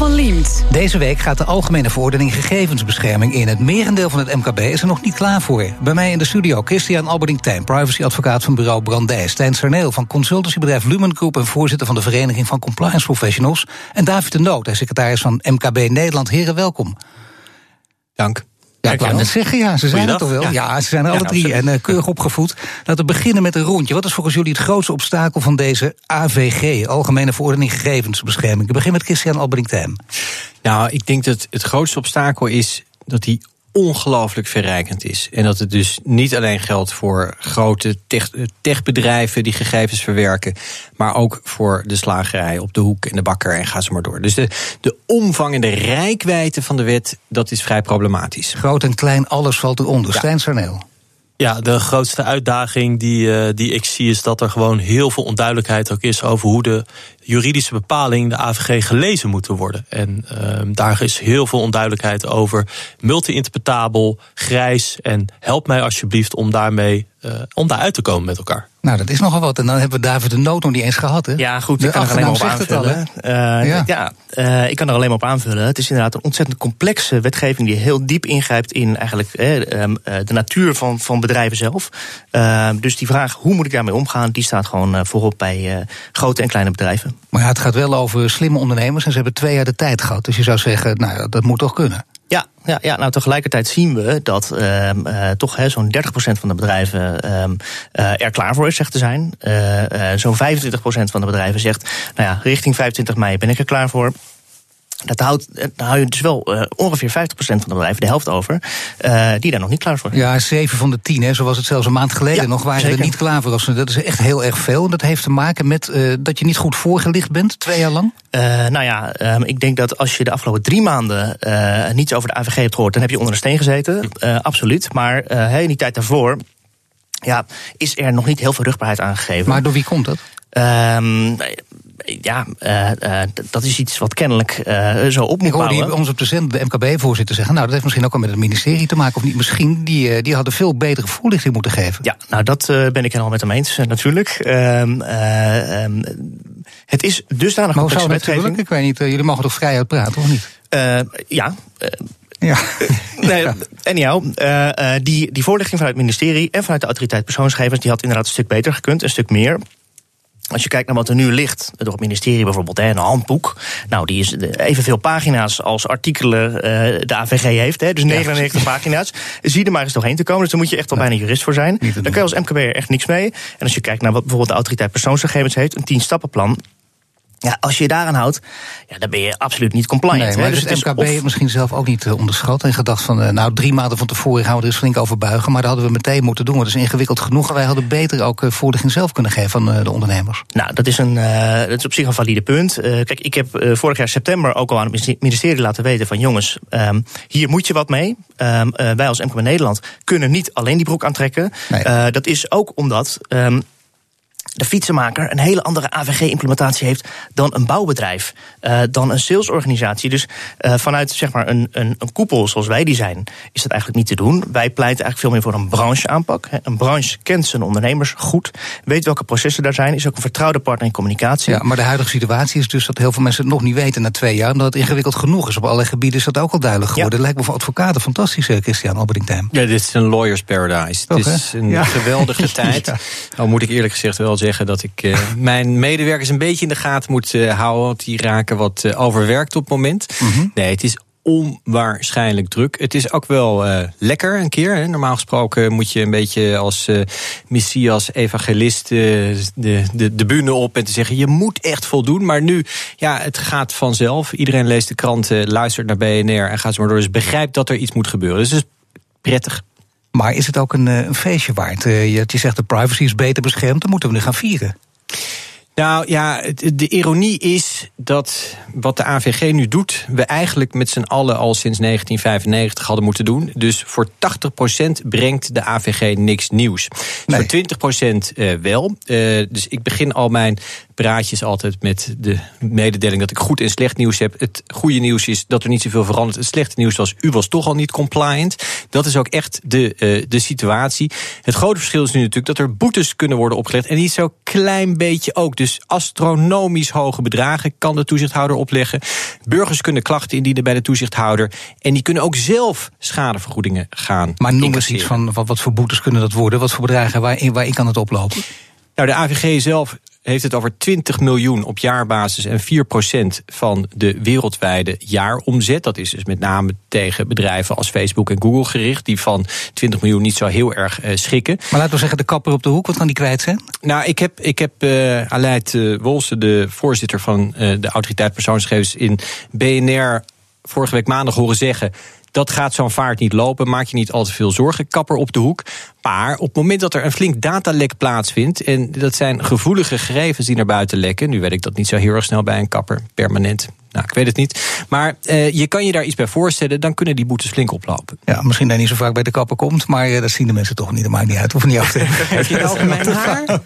Paul van Liemt. Deze week gaat de Algemene Verordening Gegevensbescherming in. Het merendeel van het MKB is er nog niet klaar voor. Bij mij in de studio Christian Alberding-Tijn, privacyadvocaat van bureau Brandij. Stijn Sarneel van consultancybedrijf Lumen Group... en voorzitter van de Vereniging van Compliance Professionals. En David de Noot, secretaris van MKB Nederland. Heren, welkom. Dank. Ja, ik wou net zeggen, ja, ze zijn er toch wel? Ja, ze zijn er alle drie en uh, keurig opgevoed. Laten we beginnen met een rondje. Wat is volgens jullie het grootste obstakel van deze AVG, Algemene Verordening Gegevensbescherming? Ik begin met Christian Albering-Tijn. Nou, ik denk dat het grootste obstakel is dat die ongelooflijk verrijkend is. En dat het dus niet alleen geldt voor grote tech, techbedrijven die gegevens verwerken, maar ook voor de slagerij op de hoek en de bakker en ga zo maar door. Dus de, de omvang en de rijkwijde van de wet, dat is vrij problematisch. Groot en klein, alles valt eronder. Ja. Stijn Sarneel. Ja, de grootste uitdaging die, uh, die ik zie is dat er gewoon heel veel onduidelijkheid ook is over hoe de juridische bepaling, de AVG, gelezen moeten worden. En uh, daar is heel veel onduidelijkheid over. Multi-interpretabel, grijs. En help mij alsjeblieft om daarmee uh, om daaruit te komen met elkaar. Nou, dat is nogal wat. En dan hebben we David de Nood nog niet eens gehad, hè? Ja, goed, ik kan er alleen maar op aanvullen. Al, uh, ja, ja uh, ik kan er alleen maar op aanvullen. Het is inderdaad een ontzettend complexe wetgeving... die heel diep ingrijpt in eigenlijk uh, de natuur van, van bedrijven zelf. dus die vraag, hoe moet ik daarmee omgaan... die staat gewoon voorop bij grote en kleine bedrijven. Maar ja, het gaat wel over slimme ondernemers... en ze hebben twee jaar de tijd gehad. Dus je zou zeggen, nou, dat moet toch kunnen? Ja, ja, ja, nou tegelijkertijd zien we dat uh, toch zo'n 30% van de bedrijven uh, er klaar voor is, zegt te zijn. zo'n 25% van de bedrijven zegt, nou ja, richting 25 mei ben ik er klaar voor. Dat houdt, dan hou je dus wel uh, ongeveer 50% van de bedrijven, de helft over, uh, die daar nog niet klaar voor zijn. Ja, 7 van de 10, hè, zo was het zelfs een maand geleden ja, nog, waren zeker. er niet klaar voor. Dat is echt heel erg veel. En dat heeft te maken met uh, dat je niet goed voorgelicht bent, twee jaar lang? nou ja, um, ik denk dat als je de afgelopen drie maanden niets over de AVG hebt gehoord, dan heb je onder een steen gezeten. absoluut. Maar in die tijd daarvoor ja, is er nog niet heel veel rugbaarheid aangegeven. Maar door wie komt dat? Um, ja, uh, uh, dat is iets wat kennelijk uh, zo op moet Ik hoorde bouwen. ons op de zender, de MKB-voorzitter, zeggen... nou, dat heeft misschien ook wel met het ministerie te maken. Of niet misschien, die, die hadden veel betere voorlichting moeten geven. Ja, nou, dat ben ik helemaal met hem eens, natuurlijk. Um, het is dusdanig maar hoe complexe zou dat wetgeving. lukken? Ik weet niet, jullie mogen toch vrij uitpraten, of niet? ja, ja. nee, anyhow, uh, die, die voorlichting vanuit het ministerie en vanuit de autoriteit persoonsgegevens, die had inderdaad een stuk beter gekund, een stuk meer. Als je kijkt naar wat er nu ligt, door het ministerie bijvoorbeeld, een handboek. Nou, die is evenveel pagina's als artikelen uh, de AVG heeft. Hè, dus 99 ja. pagina's. Zie er maar eens doorheen te komen. Dus daar moet je echt wel bijna jurist voor zijn. Dan kan je als MKB er echt niks mee. En als je kijkt naar wat bijvoorbeeld de autoriteit persoonsgegevens heeft, een 10-stappenplan. Ja, als je je daaraan houdt, ja, dan ben je absoluut niet compliant. Nee, maar hè? dus het MKB of... misschien zelf ook niet uh, onderschat. En gedacht van, uh, nou, drie maanden van tevoren gaan we er eens flink over buigen. Maar dat hadden we meteen moeten doen. Het is ingewikkeld genoeg. En wij hadden beter ook uh, voorlichting zelf kunnen geven van uh, de ondernemers. Nou, dat is, een, dat is op zich een valide punt. kijk, ik heb vorig jaar september ook al aan het ministerie laten weten van... jongens, um, hier moet je wat mee. Um, wij als MKB Nederland kunnen niet alleen die broek aantrekken. Nee. dat is ook omdat... Um, de fietsenmaker een hele andere AVG-implementatie heeft dan een bouwbedrijf, uh, dan een salesorganisatie. Dus uh, vanuit zeg maar een, een, een, koepel zoals wij die zijn, is dat eigenlijk niet te doen. Wij pleiten eigenlijk veel meer voor een brancheaanpak. Een branche kent zijn ondernemers goed, weet welke processen daar zijn, is ook een vertrouwde partner in communicatie. Ja, maar de huidige situatie is dus dat heel veel mensen het nog niet weten na twee jaar, omdat het ingewikkeld genoeg is. Op allerlei gebieden is dat ook al duidelijk geworden. Ja. Lijkt me voor advocaten fantastisch, Christian Alberding Ja, dit is een lawyer's paradise. Toch, het is een ja. geweldige tijd. ja. Nou moet ik eerlijk gezegd wel zeggen dat ik uh, mijn medewerkers een beetje in de gaten moet uh, houden. Want die raken wat uh, overwerkt op het moment. Mm -hmm. Nee, het is onwaarschijnlijk druk. Het is ook wel uh, lekker een keer. Hè. Normaal gesproken moet je een beetje als uh, messias, evangelist uh, de, de, de bühne op en te zeggen: je moet echt voldoen. Maar nu, ja, het gaat vanzelf. Iedereen leest de kranten, luistert naar BNR en gaat zo maar door. Dus begrijpt dat er iets moet gebeuren. Dus het is prettig. Maar is het ook een, een feestje waard? je, je zegt de privacy is beter beschermd, dan moeten we nu gaan vieren. Nou ja, de ironie is dat wat de AVG nu doet, we eigenlijk met z'n allen al sinds 1995 hadden moeten doen. Dus voor 80% brengt de AVG niks nieuws. Nee. Voor 20% uh, wel. Dus ik begin al mijn praatjes altijd met de mededeling dat ik goed en slecht nieuws heb. Het goede nieuws is dat er niet zoveel verandert. Het slechte nieuws was, u was toch al niet compliant. Dat is ook echt de, uh, de situatie. Het grote verschil is nu natuurlijk dat er boetes kunnen worden opgelegd. En niet zo klein beetje ook. Dus astronomisch hoge bedragen kan de toezichthouder opleggen. Burgers kunnen klachten indienen bij de toezichthouder. En die kunnen ook zelf schadevergoedingen gaan. Maar noem eens iets van wat, wat voor boetes kunnen dat worden? Wat voor bedragen, waar, waarin kan het oplopen? Nou, de AVG zelf heeft het over 20 miljoen op jaarbasis en 4% van de wereldwijde jaaromzet. Dat is dus met name tegen bedrijven als Facebook en Google gericht, die van 20 miljoen niet zo heel erg uh, schikken. Maar laten we zeggen, de kapper op de hoek, wat kan die kwijt zijn? Nou, ik heb, ik heb uh, Aleid uh, Wolse, de voorzitter van de Autoriteit Persoonsgegevens in BNR vorige week maandag horen zeggen. Dat gaat zo'n vaart niet lopen. Maak je niet al te veel zorgen. Kapper op de hoek. Maar op het moment dat er een flink datalek plaatsvindt. en dat zijn gevoelige gegevens die naar buiten lekken. nu weet ik dat niet zo heel erg snel bij een kapper, permanent. Nou, ik weet het niet. Maar uh, je kan je daar iets bij voorstellen, dan kunnen die boetes flink oplopen. Ja, misschien dat je niet zo vaak bij de kapper komt, maar uh, dat zien de mensen toch niet. Dat maakt niet uit, hoef niet af te Heb je nou mijn haar?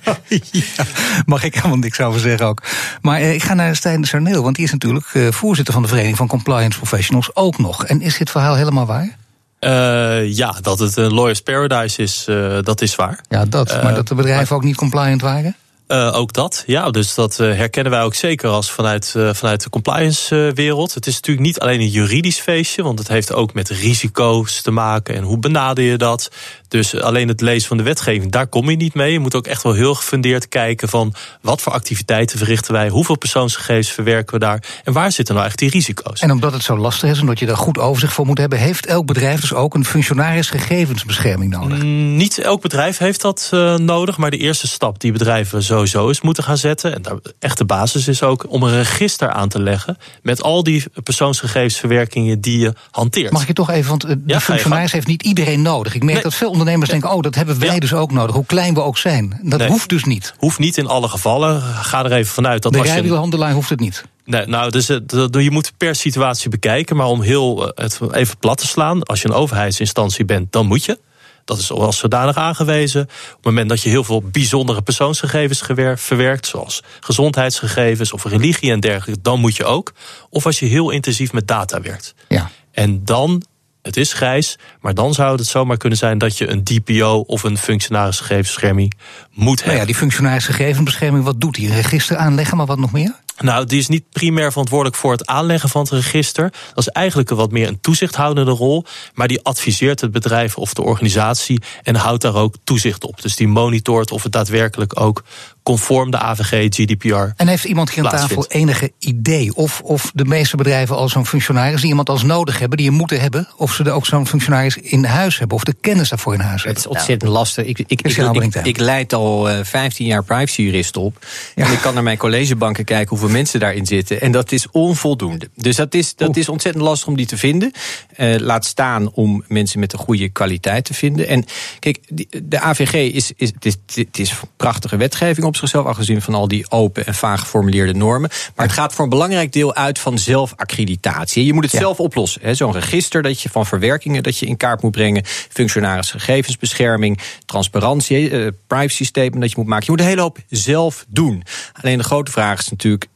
ja, mag ik helemaal niks over zeggen ook. Maar uh, ik ga naar Stijn Sarneel, want die is natuurlijk voorzitter van de Vereniging van Compliance Professionals ook nog. En is dit verhaal helemaal waar? Uh, ja, dat het een lawyer's paradise is, uh, dat is waar. Ja, dat. maar dat de bedrijven maar, ook niet compliant waren? Uh, ook dat, ja. Dus dat uh, herkennen wij ook zeker als vanuit, uh, vanuit de compliance-wereld. Het is natuurlijk niet alleen een juridisch feestje, want het heeft ook met risico's te maken en hoe benader je dat. Dus alleen het lezen van de wetgeving, daar kom je niet mee. Je moet ook echt wel heel gefundeerd kijken van wat voor activiteiten verrichten wij, hoeveel persoonsgegevens verwerken we daar en waar zitten nou echt die risico's. En omdat het zo lastig is, omdat je daar goed overzicht voor moet hebben, heeft elk bedrijf dus ook een functionaris gegevensbescherming nodig? Mm, niet elk bedrijf heeft dat nodig, maar de eerste stap die bedrijven sowieso eens moeten gaan zetten, en de echte basis is ook om een register aan te leggen met al die persoonsgegevensverwerkingen die je hanteert. Mag ik je toch even, want de ja, functionaris heeft niet iedereen nodig. Ik merk nee. dat veel ondernemers denken, oh, dat hebben wij ja. dus ook nodig, hoe klein we ook zijn. Dat nee. hoeft dus niet. Hoeft niet in alle gevallen. Ga er even vanuit dat de rijwielhandelaar hoeft het niet. Nee, nou, dus, je moet per situatie bekijken. Maar om heel het even plat te slaan, als je een overheidsinstantie bent, dan moet je. Dat is als zodanig aangewezen. Op het moment dat je heel veel bijzondere persoonsgegevens verwerkt, zoals gezondheidsgegevens of religie en dergelijke, dan moet je ook. Of als je heel intensief met data werkt. Ja. En dan het is grijs, maar dan zou het zomaar kunnen zijn dat je een DPO of een functionarisgegevensbescherming moet hebben. Nou ja, die functionarisgegevensbescherming, wat doet die? Register aanleggen, maar wat nog meer? Nou, die is niet primair verantwoordelijk voor het aanleggen van het register. Dat is eigenlijk wat meer een toezichthoudende rol. Maar die adviseert het bedrijf of de organisatie en houdt daar ook toezicht op. Dus die monitort of het daadwerkelijk ook conform de AVG, GDPR. En heeft iemand hier aan tafel enige idee of, of de meeste bedrijven al zo'n functionaris die iemand als nodig hebben, die je moeten hebben, of ze er ook zo'n functionaris in huis hebben, of de kennis daarvoor in huis hebben? Het is ontzettend lastig. Ik, ik, ik, ik, ik leid al uh, 15 jaar privacyjurist op. Ja. En ik kan naar mijn collegebanken kijken hoeveel mensen daarin zitten. En dat is onvoldoende. Dus dat is, dat is ontzettend lastig om die te vinden. Uh, laat staan om mensen met een goede kwaliteit te vinden. En kijk, de AVG is, is, het is, het is prachtige wetgeving op zichzelf, afgezien van al die open en vaag geformuleerde normen. Maar het gaat voor een belangrijk deel uit van zelfaccreditatie. Je moet het ja. zelf oplossen. Zo'n register dat je van verwerkingen dat je in kaart moet brengen, functionaris gegevensbescherming, transparantie, uh, privacy statement dat je moet maken. Je moet een hele hoop zelf doen. Alleen de grote vraag is natuurlijk,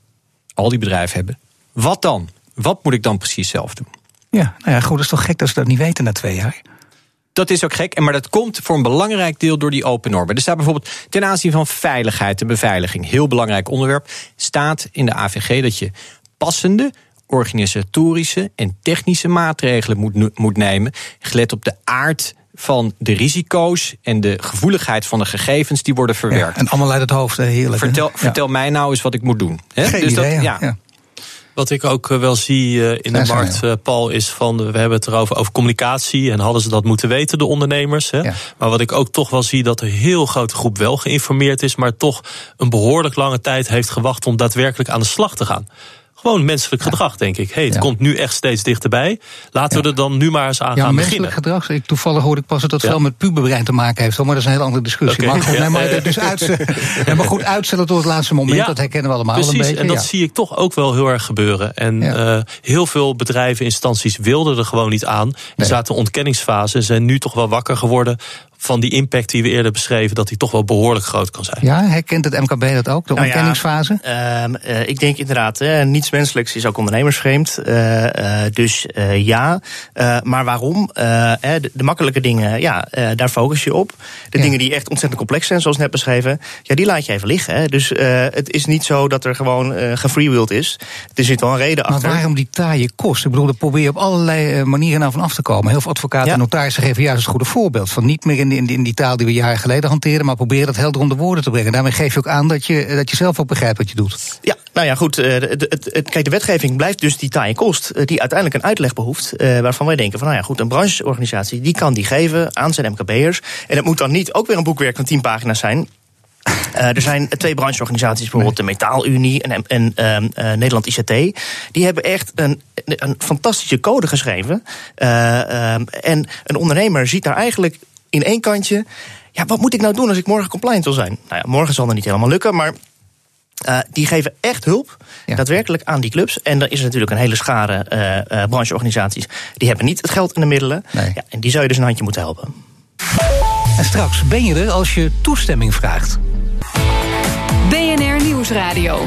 al die bedrijven hebben, wat dan? Wat moet ik dan precies zelf doen? Ja, nou ja, goed, dat is toch gek dat ze dat niet weten na twee jaar? Dat is ook gek, maar dat komt voor een belangrijk deel door die open normen. Er staat bijvoorbeeld ten aanzien van veiligheid en beveiliging, heel belangrijk onderwerp, staat in de AVG dat je passende organisatorische en technische maatregelen moet, moet nemen, gelet op de aard van de risico's en de gevoeligheid van de gegevens die worden verwerkt. Ja, en allemaal uit het hoofd, heerlijk. Vertel, vertel mij nou eens wat ik moet doen. Geen dus idee, dat, ja. Wat ik ook wel zie in de markt, Paul, is van we hebben het erover over communicatie en hadden ze dat moeten weten, de ondernemers. Hè? Ja. Maar wat ik ook toch wel zie, dat er een heel grote groep wel geïnformeerd is, maar toch een behoorlijk lange tijd heeft gewacht om daadwerkelijk aan de slag te gaan. Gewoon menselijk gedrag, denk ik. Hey, het komt nu echt steeds dichterbij. Laten we er dan nu maar eens aan ja, gaan menselijk beginnen. gedrag. Ik, toevallig hoorde ik pas dat het veel met puberbrein te maken heeft. Maar dat is een hele andere discussie. Okay. Maar, goed, nee, maar, dus uitstellen, maar goed, uitstellen tot het laatste moment. dat herkennen we allemaal precies, een beetje. En dat zie ik toch ook wel heel erg gebeuren. En uh, heel veel bedrijven, instanties wilden er gewoon niet aan. Die zaten in ontkenningsfase en zijn nu toch wel wakker geworden van die impact die we eerder beschreven, dat die toch wel behoorlijk groot kan zijn. Ja, herkent het MKB dat ook, de Nou ja? Ehm, eh, ik denk inderdaad, eh, niets menselijks is ook ondernemersvreemd. Eh, eh, dus eh, ja. Eh, maar waarom? De, de makkelijke dingen, ja, daar focus je op. De Ja. dingen die echt ontzettend complex zijn, zoals net beschreven, ja, die laat je even liggen. Hè. Dus eh, het is niet zo dat er gewoon eh gefreewheeld is. Er zit wel een reden Maar achter. waarom die taaie kost? Ik bedoel, daar probeer je op allerlei manieren naar van af te komen. Heel veel advocaten Ja. en notarissen geven juist het goede voorbeeld. Van niet meer in, in, in die taal die we jaren geleden hanteerden, maar proberen dat helder onder woorden te brengen. Daarmee geef je ook aan dat je, eh, dat je zelf ook begrijpt wat je doet. Ja, nou ja, goed. eh, kijk, de wetgeving blijft dus die taaie kost, eh, die uiteindelijk een uitleg behoeft. eh, waarvan wij denken van, nou ja, goed, een brancheorganisatie die kan die geven aan zijn MKB'ers. En het moet dan niet ook weer een boekwerk van 10 pagina's zijn. Er zijn twee brancheorganisaties, bijvoorbeeld de Metaalunie en, en ehm, eh, Nederland ICT. Die hebben echt een, een fantastische code geschreven. Eh, ehm, en een ondernemer ziet daar eigenlijk in één kantje. Ja, wat moet ik nou doen als ik morgen compliant wil zijn? Nou ja, morgen zal dat niet helemaal lukken, maar eh, die geven echt hulp, Ja. daadwerkelijk aan die clubs. En er is natuurlijk een hele schare eh, eh, brancheorganisaties. Die hebben niet het geld en de middelen. Nee. Ja, en die zou je dus een handje moeten helpen. En straks ben je er als je toestemming vraagt. BNR Nieuwsradio.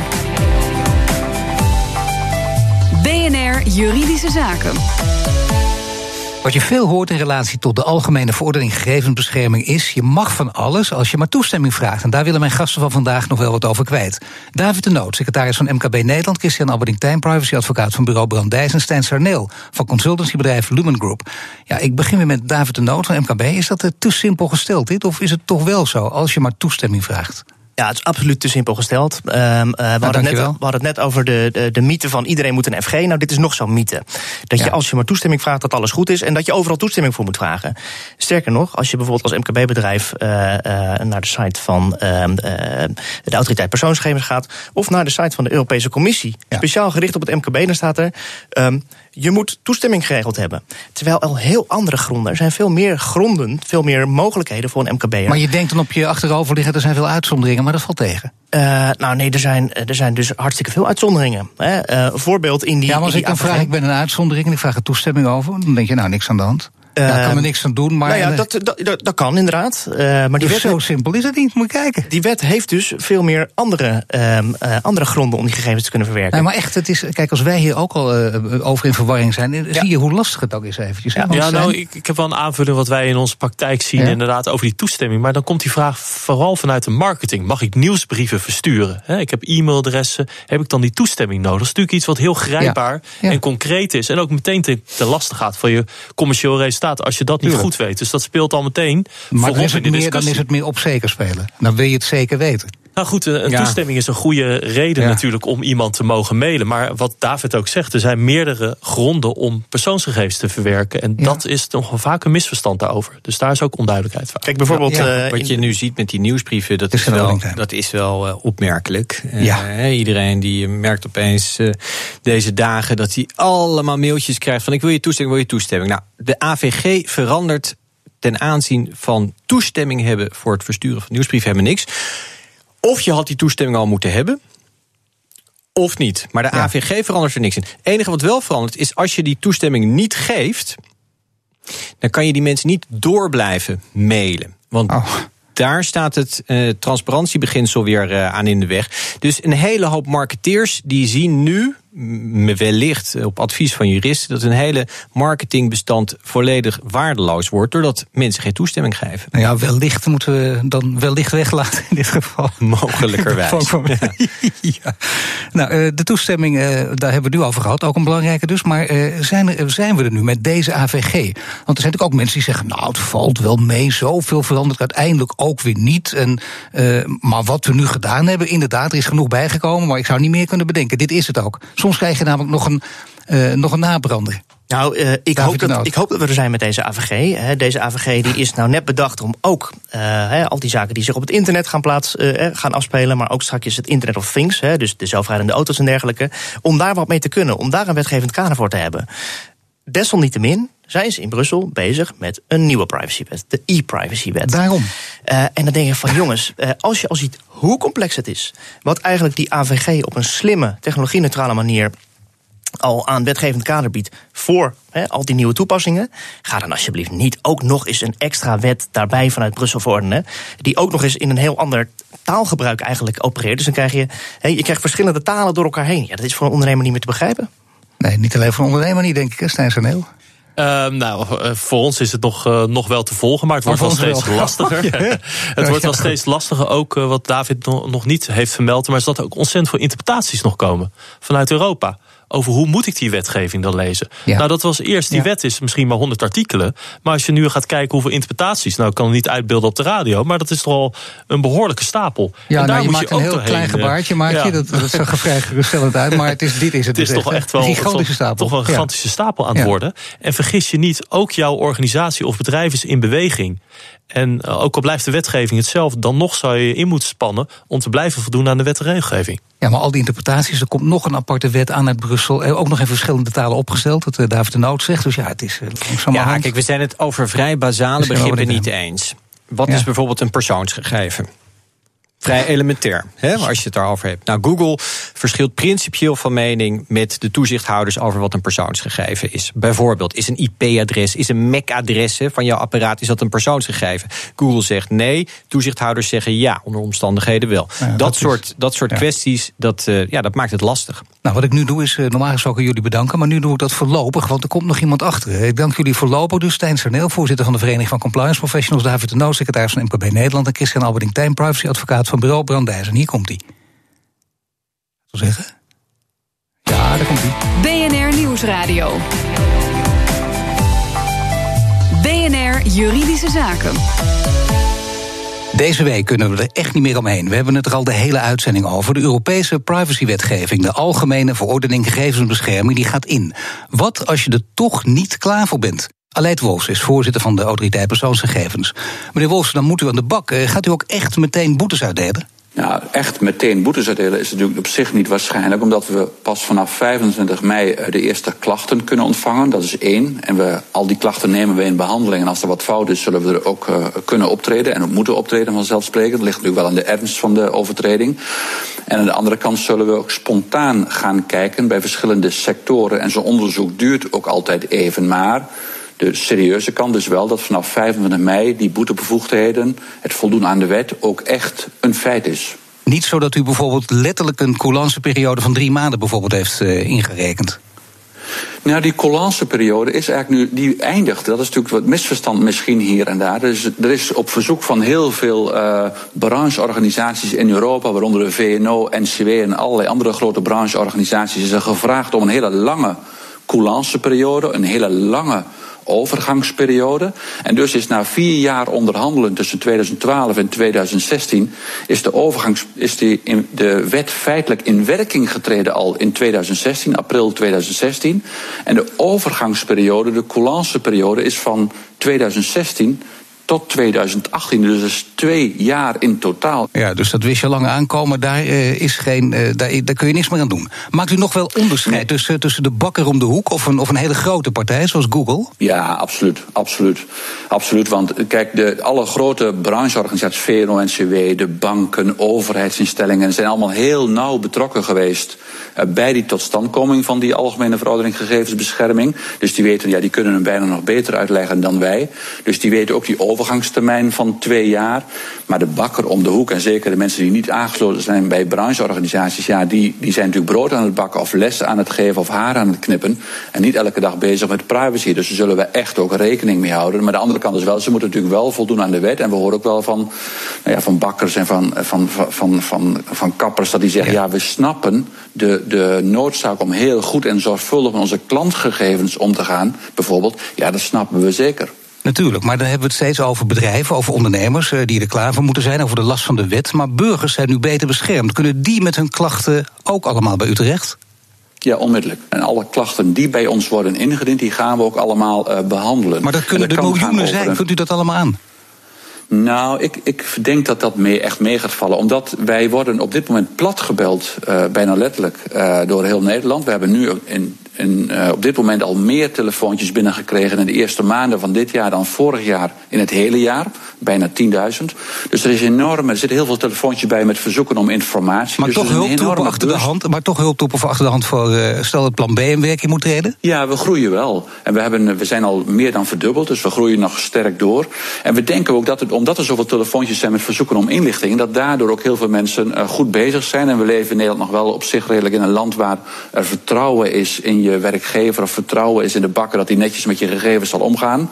BNR Juridische Zaken. Wat je veel hoort in relatie tot de Algemene Verordening Gegevensbescherming is: je mag van alles als je maar toestemming vraagt. En daar willen mijn gasten van vandaag nog wel wat over kwijt. David de Noot, secretaris van MKB Nederland, Christian Alberding privacyadvocaat van bureau Brandijs en Stijn Sarneel van consultancybedrijf Lumen Group. Ja, ik begin weer met David de Noot van MKB. Is dat eh, te simpel gesteld dit? Of is het toch wel zo als je maar toestemming vraagt? Ja, het is absoluut te simpel gesteld. Eh, we, hadden het net, dankjewel. we hadden het net over de, de, de mythe van iedereen moet een FG. Nou, dit is nog zo'n mythe. Dat Ja. je als je maar toestemming vraagt, dat alles goed is. En dat je overal toestemming voor moet vragen. Sterker nog, als je bijvoorbeeld als MKB-bedrijf eh, eh, naar de site van ehm, eh, de autoriteit persoonsgegevens gaat. of naar de site van de Europese Commissie. Ja. Speciaal gericht op het MKB, dan staat er. ehm, je moet toestemming geregeld hebben. Terwijl al heel andere gronden. Er zijn veel meer gronden, veel meer mogelijkheden voor een MKB'er. Maar je denkt dan op je achterover liggen, er zijn veel uitzonderingen, maar dat valt tegen. Eh, nou nee, er zijn, er zijn dus hartstikke veel uitzonderingen. Hè. Eh, voorbeeld in die. Ja, maar als ik dan vraag, ik ben een uitzondering en ik vraag er toestemming over, dan denk je, nou, niks aan de hand. Ja, ik kan er Ehm, niks aan doen, maar. nou ja, eh, dat, dat, dat, dat kan inderdaad. Eh, maar die dus wet, zo simpel is het niet, moet je kijken. die wet heeft dus veel meer andere, ehm, eh, andere gronden om die gegevens te kunnen verwerken. Nee, maar echt, het is, kijk, als wij hier ook al over in verwarring zijn, eh, zie je hoe lastig het ook is eventjes. Ja, Ja, nou, ik, ik heb wel een aanvulling wat wij in onze praktijk zien, Ja. inderdaad, over die toestemming. Maar dan komt die vraag vooral vanuit de marketing. Mag ik nieuwsbrieven versturen? Hè, ik heb e-mailadressen. Heb ik dan die toestemming nodig? Dat is natuurlijk iets wat heel grijpbaar Ja. en concreet is. En ook meteen te, te lasten gaat van je commercieel resultaat. Als je dat niet Tuurlijk. goed weet. Dus dat speelt al meteen maar dan voorop is, het meer, dan is het meer op zeker spelen. Dan wil je het zeker weten. Nou goed, een Ja. toestemming is een goede reden Ja. natuurlijk om iemand te mogen mailen. Maar wat David ook zegt, er zijn meerdere gronden om persoonsgegevens te verwerken. En Ja. dat is nog wel vaak een misverstand daarover. Dus daar is ook onduidelijkheid van. Kijk, bijvoorbeeld. Ja, eh, Wat je nu ziet met die nieuwsbrieven, dat is wel, dat is wel eh, opmerkelijk. Eh, iedereen die merkt opeens eh, deze dagen dat hij allemaal mailtjes krijgt van ik wil je toestemming, wil je toestemming. Nou, de AVG verandert ten aanzien van toestemming hebben voor het versturen van nieuwsbrieven hebben niks. Of je had die toestemming al moeten hebben. Of niet. Maar de Ja. AVG verandert er niks in. Het enige wat wel verandert is als je die toestemming niet geeft. dan kan je die mensen niet door blijven mailen. Want Oh. daar staat het eh, transparantiebeginsel weer eh, aan in de weg. Dus een hele hoop marketeers die zien nu, wellicht op advies van juristen, dat een hele marketingbestand volledig waardeloos wordt. doordat mensen geen toestemming geven. Nou ja, wellicht moeten we dan wellicht weglaten in dit geval. Mogelijkerwijs. Ja. Nou, eh, de toestemming, eh, daar hebben we het nu over gehad. Ook een belangrijke dus. Maar eh, zijn, er, zijn we er nu met deze AVG? Want er zijn natuurlijk ook mensen die zeggen... nou, het valt wel mee, zoveel verandert uiteindelijk ook weer niet. En, maar wat we nu gedaan hebben, inderdaad, er is genoeg bijgekomen... maar ik zou niet meer kunnen bedenken. Dit is het ook. Soms krijg je namelijk nog een, eh, nog een nabrander. Nou, eh, ik, hoop dat, ik hoop dat we er zijn met deze AVG. Deze AVG die is nou net bedacht om ook eh, al die zaken die zich op het internet gaan, plaats, gaan afspelen, maar ook straks het Internet of Things, dus de zelfrijdende auto's en dergelijke, om daar wat mee te kunnen, om daar een wetgevend kader voor te hebben. Desalniettemin zijn ze in Brussel bezig met een nieuwe privacywet, de e-privacywet. Daarom. Eh, en dan denk je van jongens, eh, als je al ziet hoe complex het is, wat eigenlijk die AVG op een slimme, technologie-neutrale manier al aan wetgevend kader biedt voor al die nieuwe toepassingen. Ga dan alsjeblieft niet ook nog eens een extra wet daarbij vanuit Brussel verordenen. Die ook nog eens in een heel ander taalgebruik eigenlijk opereert. Dus dan krijg je, je krijgt verschillende talen door elkaar heen. Ja, dat is voor een ondernemer niet meer te begrijpen. Nee, niet alleen voor een ondernemer niet, denk ik, Stijn Saneel. Uh, nou, eh, voor ons is het nog, uh, nog wel te volgen, maar het wordt wel steeds wel. lastiger. het wordt wel steeds lastiger, ook uh, wat David nog niet heeft vermeld, maar is dat er ook ontzettend veel interpretaties nog komen vanuit Europa over hoe moet ik die wetgeving dan lezen. Nou, dat was eerst, die wet is misschien maar 100 artikelen. Maar als je nu gaat kijken hoeveel interpretaties, nou ik kan het niet uitbeelden op de radio, maar dat is toch al een behoorlijke stapel. Ja, en daar nou, je maakt je een heel klein gebaartje, maak je. Dat, dat zag er vrij geruststellend uit, maar het is, dit is het. Het is dus toch echt wel, gigantische stapel. Toch wel een gigantische stapel aan het worden. En vergis je niet, ook jouw organisatie of bedrijf is in beweging. En eh, ook al blijft de wetgeving hetzelfde, dan nog zou je in moeten spannen om te blijven voldoen aan de wet en regelgeving. Ja, maar al die interpretaties, er komt nog een aparte wet aan uit Brussel. Ook nog in verschillende talen opgesteld, dat eh, David de Noot zegt. Dus ja, het is Ja, kijk, we zijn het over vrij basale begrippen niet eens. Wat is bijvoorbeeld een persoonsgegeven? Vrij elementair, hè, als je het daarover hebt. Nou, Google verschilt principieel van mening met de toezichthouders over wat een persoonsgegeven is. Bijvoorbeeld, is een IP-adres, is een MAC-adres van jouw apparaat, is dat een persoonsgegeven? Google zegt nee, toezichthouders zeggen ja, onder omstandigheden wel. dat, soort, dat soort kwesties, dat, uh, ja, dat maakt het lastig. Nou, wat ik nu doe is, uh, normaal gesproken jullie bedanken, maar nu doe ik dat voorlopig, want er komt nog iemand achter. Ik dank jullie voorlopig, dus Stijn Serneel, voorzitter van de Vereniging van Compliance Professionals, David de Noo, secretaris van MKB Nederland en Christian Alberding Tijn, privacyadvocaat van bureau Brandijs. En hier komt hij. Wat zeggen? Ja, daar komt hij. BNR Nieuwsradio. BNR Juridische Zaken. Deze week kunnen we er echt niet meer omheen. We hebben het er al de hele uitzending over. De Europese privacywetgeving, de Algemene Verordening Gegevensbescherming, die gaat in. Wat als je er toch niet klaar voor bent? Aleid Wolfs is voorzitter van de Autoriteit Persoonsgegevens. Meneer Wolfs, dan moet u aan de bak. Eh, gaat u ook echt meteen boetes uitdelen? Nou, echt meteen boetes uitdelen is natuurlijk op zich niet waarschijnlijk, omdat we pas vanaf 25 mei eh, de eerste klachten kunnen ontvangen. Dat is één. En we, al die klachten nemen we in behandeling. En als er wat fout is, zullen we er ook uh, kunnen optreden en ook moeten optreden vanzelfsprekend. Dat ligt natuurlijk wel aan de ernst van de overtreding. En aan de andere kant zullen we ook spontaan gaan kijken bij verschillende sectoren. En zo'n onderzoek duurt ook altijd even maar. De serieuze kant is wel dat vanaf 25 mei die boetebevoegdheden, het voldoen aan de wet, ook echt een feit is. Niet zo dat u bijvoorbeeld letterlijk een periode van drie maanden bijvoorbeeld heeft uh, ingerekend? Nou, die periode is eigenlijk nu, die eindigt. Dat is natuurlijk wat misverstand misschien hier en daar. Dus er is op verzoek van heel veel uh, brancheorganisaties in Europa, waaronder de VNO, NCW en allerlei andere grote brancheorganisaties, is er gevraagd om een hele lange periode, een hele lange overgangsperiode. En dus is na vier jaar onderhandelen tussen 2012 en 2016 is de, overgangs, is die in de wet feitelijk in werking getreden al in 2016, april 2016. En de overgangsperiode, de coulanceperiode, is van 2016 tot 2018. Dus dat is twee jaar in totaal. Ja, dus dat wist je lang aankomen. Daar, uh, is geen, uh, daar, daar kun je niks meer aan doen. Maakt u nog wel onderscheid tussen, tussen de bakker om de hoek of een, of een hele grote partij zoals Google? Ja, absoluut. absoluut, absoluut. Want kijk, de, alle grote brancheorganisaties, VNO, NCW, de banken, overheidsinstellingen, zijn allemaal heel nauw betrokken geweest bij die totstandkoming van die algemene verordening gegevensbescherming. Dus die weten, ja, die kunnen hem bijna nog beter uitleggen dan wij. Dus die weten ook die over overgangstermijn van twee jaar. Maar de bakker om de hoek, en zeker de mensen die niet aangesloten zijn bij brancheorganisaties, ja, die, die zijn natuurlijk brood aan het bakken of les aan het geven of haar aan het knippen. En niet elke dag bezig met privacy. Dus daar zullen we echt ook rekening mee houden. Maar de andere kant is wel, ze moeten natuurlijk wel voldoen aan de wet. En we horen ook wel van, nou ja, van bakkers en van, van, van, van, van, kappers dat die zeggen, ja, we snappen de, de noodzaak om heel goed en zorgvuldig met onze klantgegevens om te gaan, bijvoorbeeld. Ja, dat snappen we zeker. Natuurlijk, maar dan hebben we het steeds over bedrijven, over ondernemers eh, die er klaar voor moeten zijn, over de last van de wet. Maar burgers zijn nu beter beschermd. Kunnen die met hun klachten ook allemaal bij u terecht? Ja, onmiddellijk. En alle klachten die bij ons worden ingediend, die gaan we ook allemaal uh, behandelen. Maar dat kunnen er miljoenen zijn. Vult u dat allemaal aan? Nou, ik, ik denk dat dat mee, echt mee gaat vallen. Omdat wij worden op dit moment platgebeld, uh, bijna letterlijk, uh, door heel Nederland. We hebben nu in en, uh, op dit moment al meer telefoontjes binnengekregen in de eerste maanden van dit jaar dan vorig jaar in het hele jaar. bijna 10.000. Dus er is enorm, er zitten heel veel telefoontjes bij met verzoeken om informatie. Maar dus toch hulptroepen achter de hand. Maar toch hulptroepen voor achter de hand voor eh, stel dat plan B in werking moet treden? Ja, we groeien wel. En we, hebben, we zijn al meer dan verdubbeld, dus we groeien nog sterk door. En we denken ook dat het, omdat er zoveel telefoontjes zijn met verzoeken om inlichting, dat daardoor ook heel veel mensen eh, goed bezig zijn. En we leven in Nederland nog wel op zich redelijk in een land waar er vertrouwen is in je werkgever of vertrouwen is in de bakker dat hij netjes met je gegevens zal omgaan.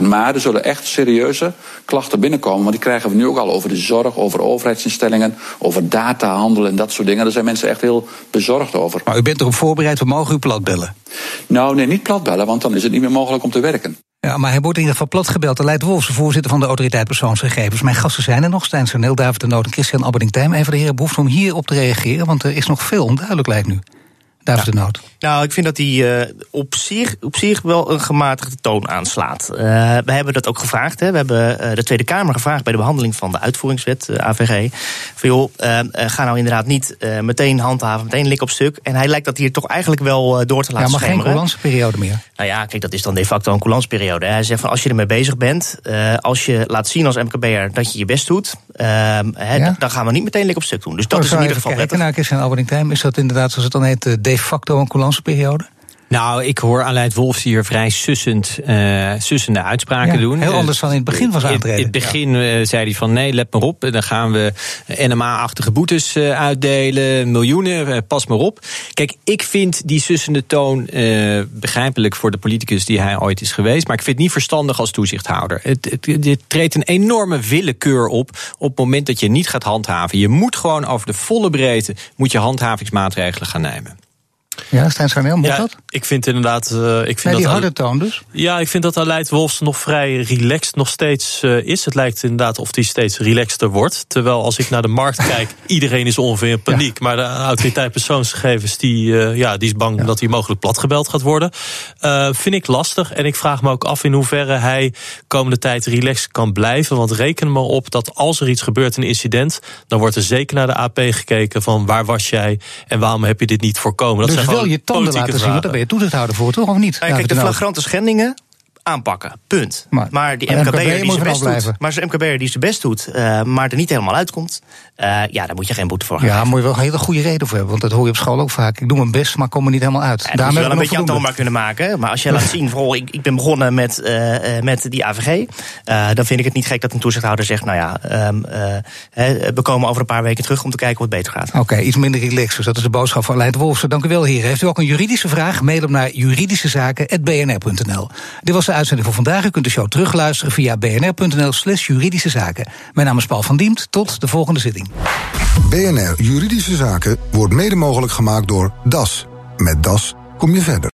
Maar er zullen echt serieuze klachten binnenkomen, want die krijgen we nu ook al over de zorg, over overheidsinstellingen, over datahandel en dat soort dingen. Daar zijn mensen echt heel bezorgd over. Maar u bent erop voorbereid, we mogen u plat bellen. Nou, nee, niet platbellen, want dan is het niet meer mogelijk om te werken. Ja, maar hij wordt in ieder geval plat gebeld. De Leid Wolfs, de voorzitter van de autoriteit persoonsgegevens. Mijn gasten zijn er nog, Stijn Sarneel, David de Noot en Christian Alberding-Tijm. Even de heren behoefte om hierop te reageren, want er is nog veel onduidelijk lijkt nu. De. Nou, ik vind dat hij eh, op, zich, op zich wel een gematigde toon aanslaat. Eh, we hebben dat ook gevraagd. Hè. We hebben eh, de Tweede Kamer gevraagd bij de behandeling van de uitvoeringswet, AVG. Van joh, ga nou inderdaad niet meteen handhaven, meteen lik op stuk. En hij lijkt dat hier toch eigenlijk wel door te Ja, laten maar geen schemeren. coulanceperiode meer. Nou ja, kijk, dat is dan de facto een coulanceperiode. Hij zegt van als je ermee bezig bent, als je laat zien als MKB'er dat je je best doet, eh, hè, Ja? dan gaan we niet meteen lik op stuk doen. Dus dat Oh, is in ieder geval kijken prettig. naar Christian Alberding-Tijm. Is dat inderdaad, zoals het dan heet, de facto een coulanceperiode? Nou, ik hoor Aleid Wolfs hier vrij sussend, eh, sussende uitspraken Ja, doen. heel anders dan in het begin van zijn aantreden. In het begin eh, zei hij van nee, let maar op. Dan gaan we NMA-achtige boetes eh, uitdelen, miljoenen, eh, pas maar op. Kijk, ik vind die sussende toon eh, begrijpelijk voor de politicus die hij ooit is geweest. Maar ik vind het niet verstandig als toezichthouder. Het, treedt een enorme willekeur op op het moment dat je niet gaat handhaven. Je moet gewoon over de volle breedte moet je handhavingsmaatregelen gaan nemen. Ja, Stijn moet Ja, dat? ik vind inderdaad. eh, ik vind Nee, die dat harde toon dus. Ja, ik vind dat Aleid Wolfs nog vrij relaxed nog steeds eh, is. Het lijkt inderdaad of die steeds relaxter wordt. Terwijl als ik naar de markt kijk, iedereen is ongeveer in paniek. Maar de autoriteit persoonsgegevens, die, eh, ja, die is bang dat hij mogelijk platgebeld gaat worden. Vind ik lastig. En ik vraag me ook af in hoeverre hij komende tijd relaxed kan blijven. Want reken maar op dat als er iets gebeurt, een incident... dan wordt er zeker naar de AP gekeken van waar was jij... en waarom heb je dit niet voorkomen. Dat dus zijn wel je tanden laten zien, want daar ben je toezichthouder voor, toch? Of niet? Nou, ja, kijk, de Noot? flagrante schendingen aanpakken. Punt. Maar- Maar, die MKB'er MKB'er die zijn best doet, maar zijn MKB'er die zijn best doet, maar er niet helemaal uitkomt, eh, ja, daar moet je geen boete voor gaan. Ja, moet je wel een hele goede reden voor hebben. Want dat hoor je op school ook vaak. Ik doe mijn best, maar kom er niet helemaal uit. Ja, dat moet je wel een beetje aantoonbaar kunnen maken. Maar als je laat zien, vooral, ik, ik ben begonnen met, eh, eh, met die AVG. dan vind ik het niet gek dat een toezichthouder zegt: Nou ja, ehm, eh, we komen over een paar weken terug om te kijken hoe het beter gaat. Oké, iets minder relaxed. Dus dat is de boodschap van Aleid Wolfsen. Dank u wel, heren. Heeft u ook een juridische vraag? Mail hem naar juridischezaken.bnr.nl. Dit was de uitzending voor vandaag. U kunt de show terugluisteren via bnr.nl slash juridische zaken. Mijn naam is Paul van Diemt. Tot de volgende zitting. BNR Juridische Zaken wordt mede mogelijk gemaakt door DAS. Met DAS kom je verder.